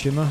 Siema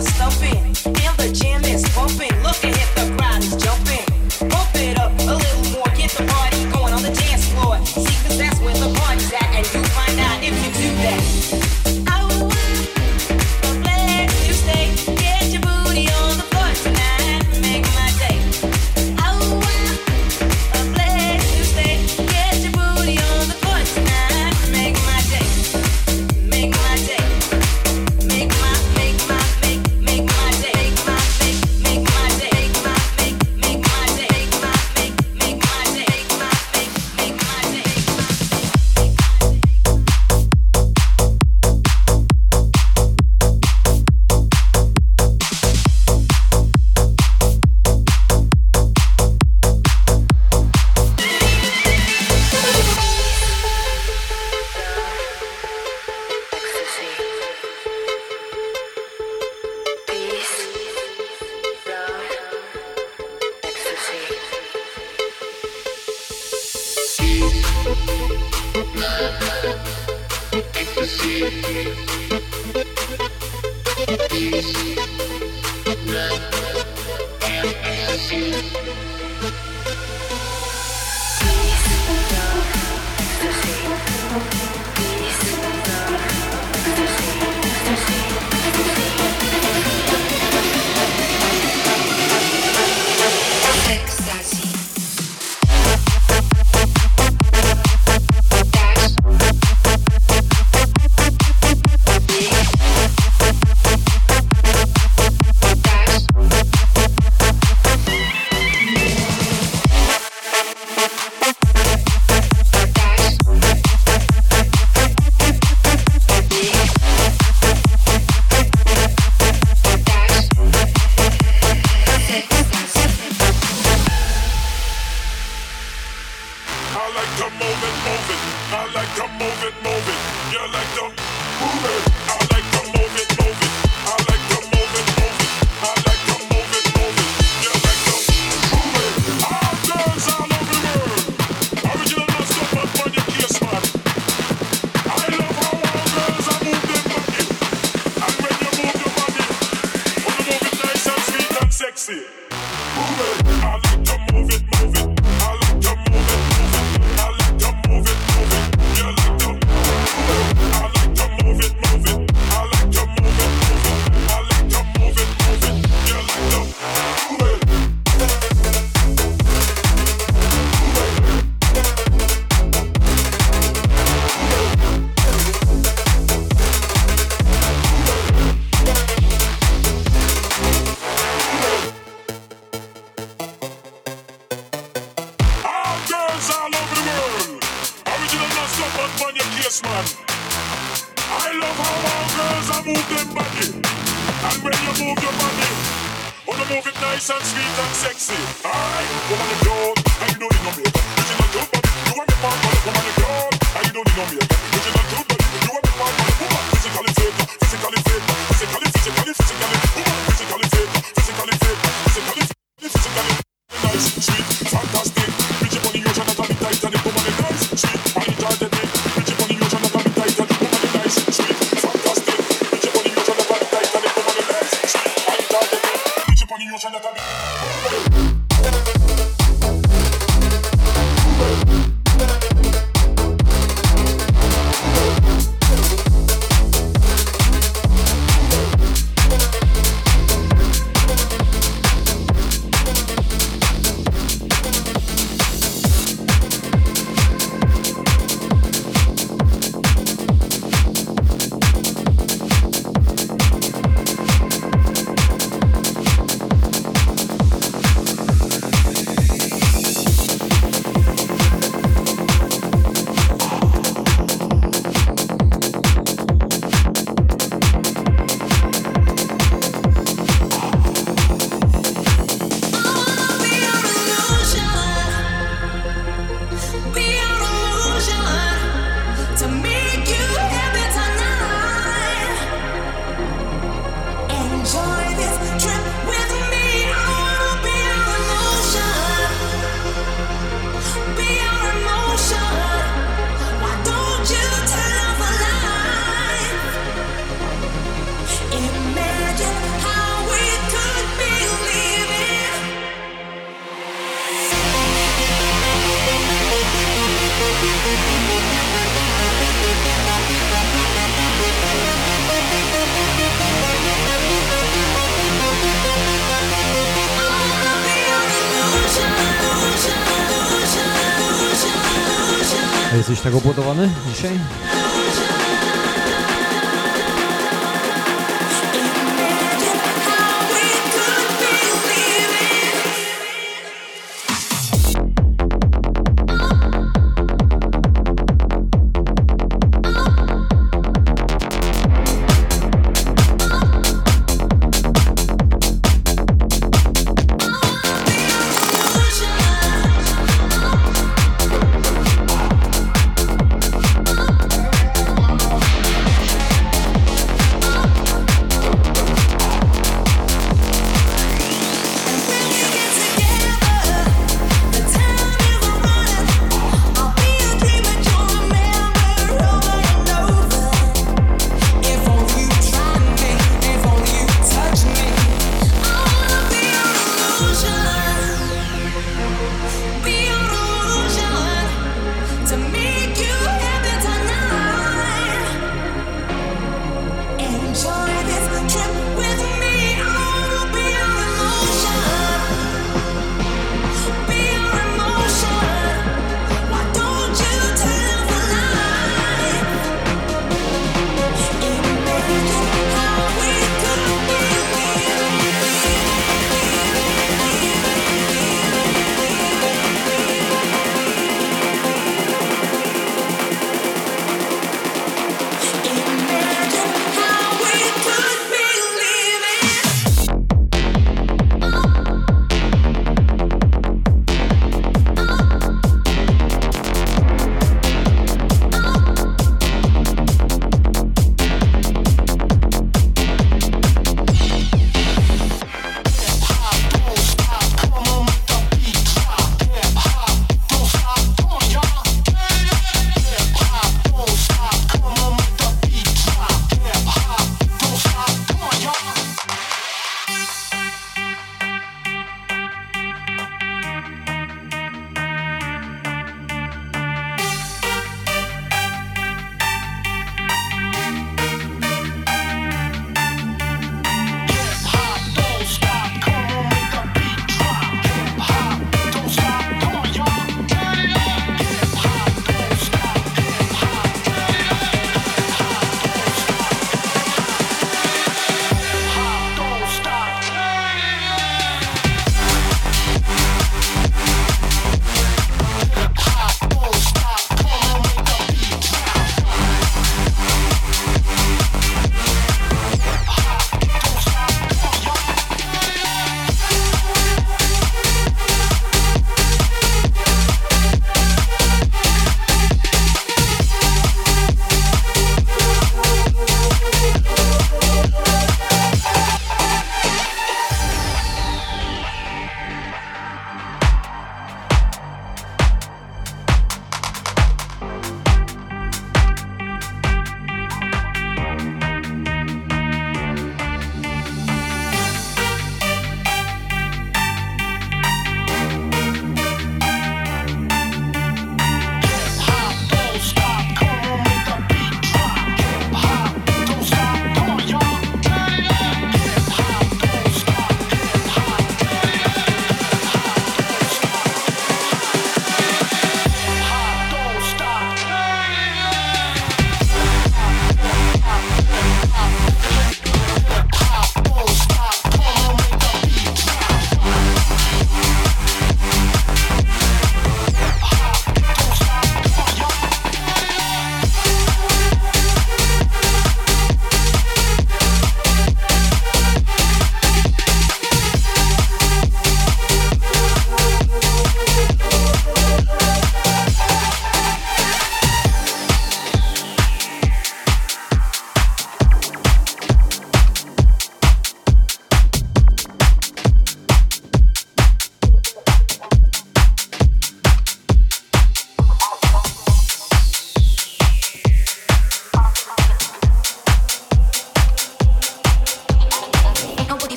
Arku, czego budowany dzisiaj?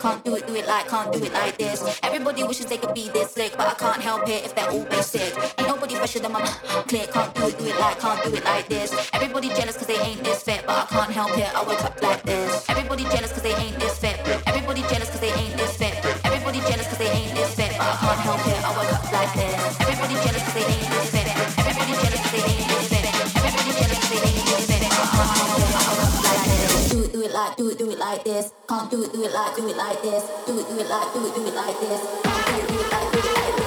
can't do it, do it like, can't do it like this. Everybody wishes they could be this slick, but I can't help it if they're all basic. Ain't nobody fresher than my clear, can't do it, do it like, can't do it like this. Everybody jealous cause they ain't this fit, but I can't help it, I wake up like this. Everybody jealous cause they ain't this fit. Everybody jealous cause they ain't this fit. Everybody jealous cause they ain't this fit, but I can't help it, I wake up like this. Everybody jealous cause they ain't this fit. Everybody jealous cause they ain't this fit. Everybody jealous cause they ain't this fit, but I can't help it, I woke up like this do it like, do it, do it like this. Can't do it, do it like, do it like this. Do it, do it like, do it, do it like this. Can't do it, do it like, do it like this.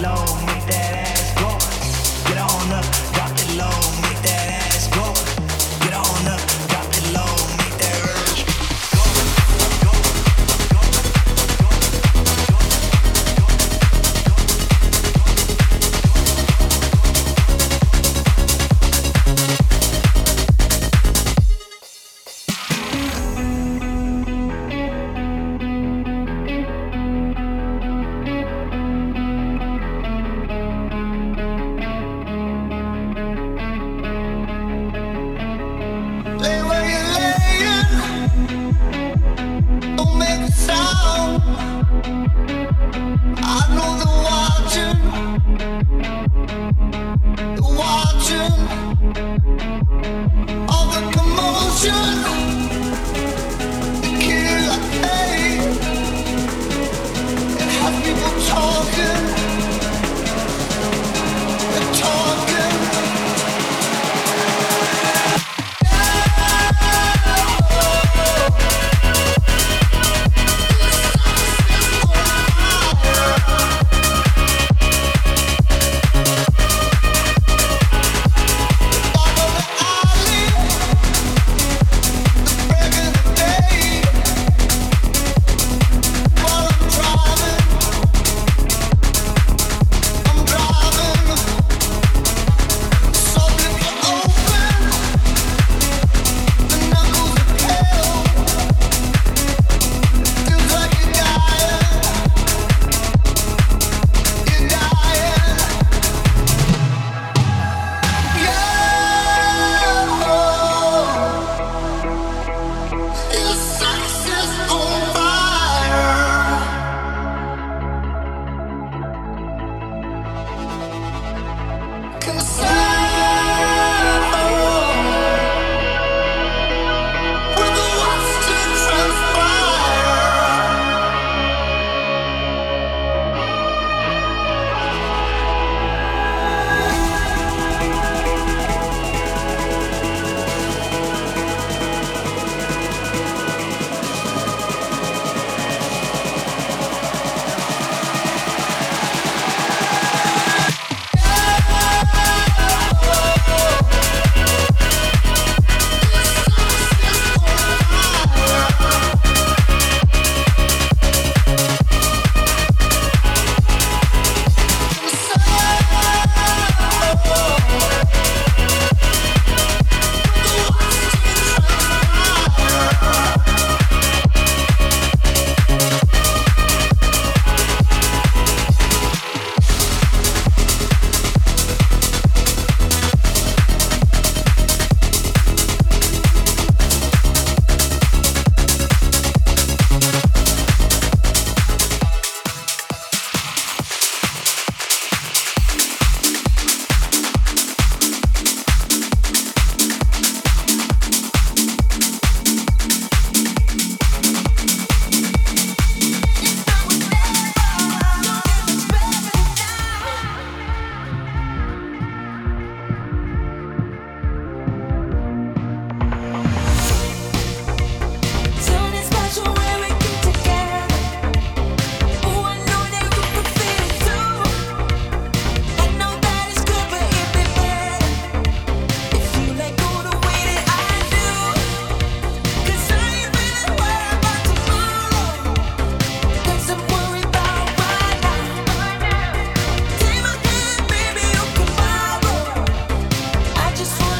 low, man.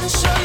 sunshine.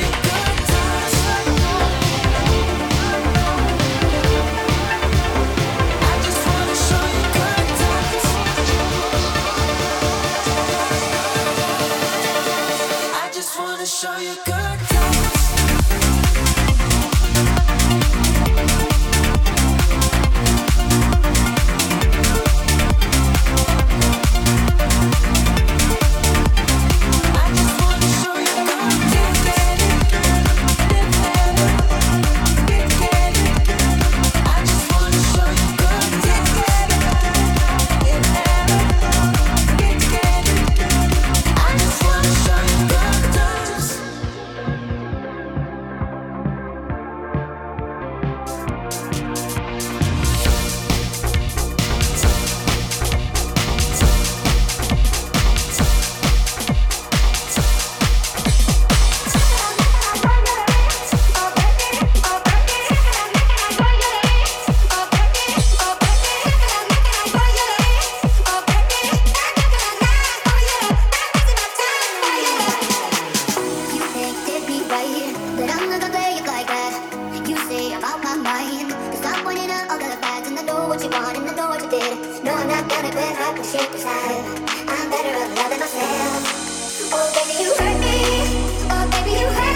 what you want and I know what you did. No, I'm not gonna quit. I can push the aside. I'm better off loving myself. Oh, baby, you hurt me. Oh, baby, you hurt me.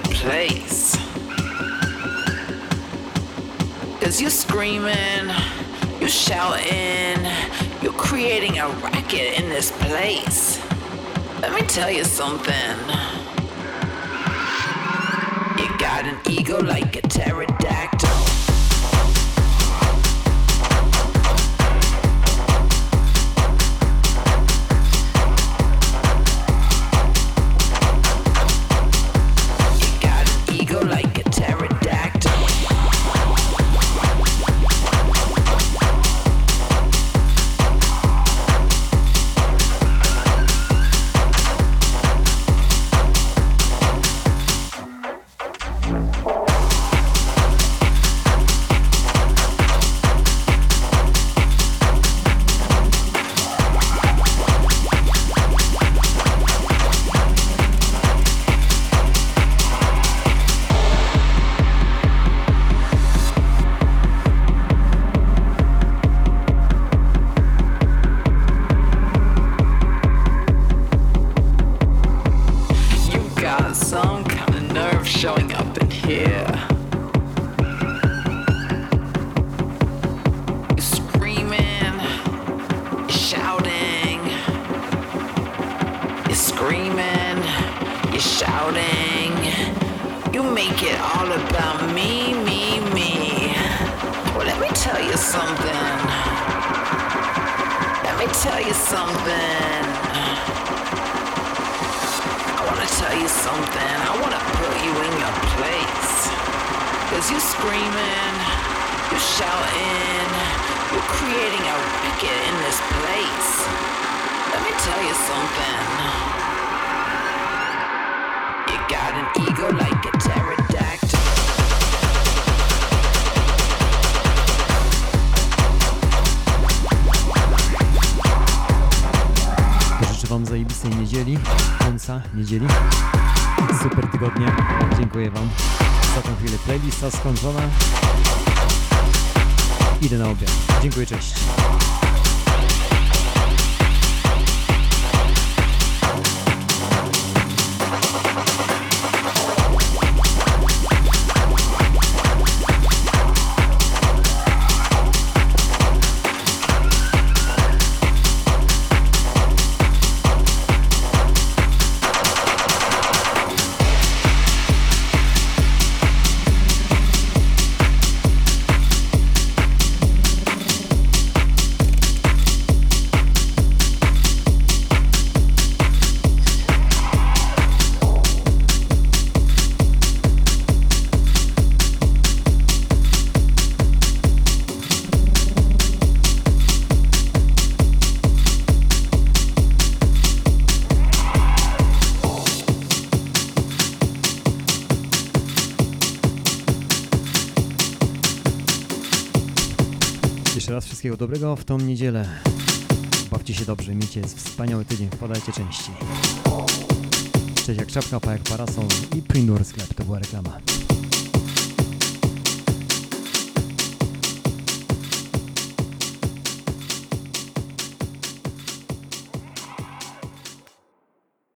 place. Cause you're screaming, you're shouting, you're creating a racket in this place. Let me tell you something. You got an ego like a pterodactyl. Niedzieli. Super tygodnia. Dziękuję Wam za tą chwilę. Playlista skończona. Idę na obiad. Dziękuję, cześć. Wszystkiego dobrego w tą niedzielę. Bawcie się dobrze, miejcie wspaniały tydzień, wpadajcie częściej. Cześć jak czapka, pa jak parasol i Prindur sklep, to była reklama.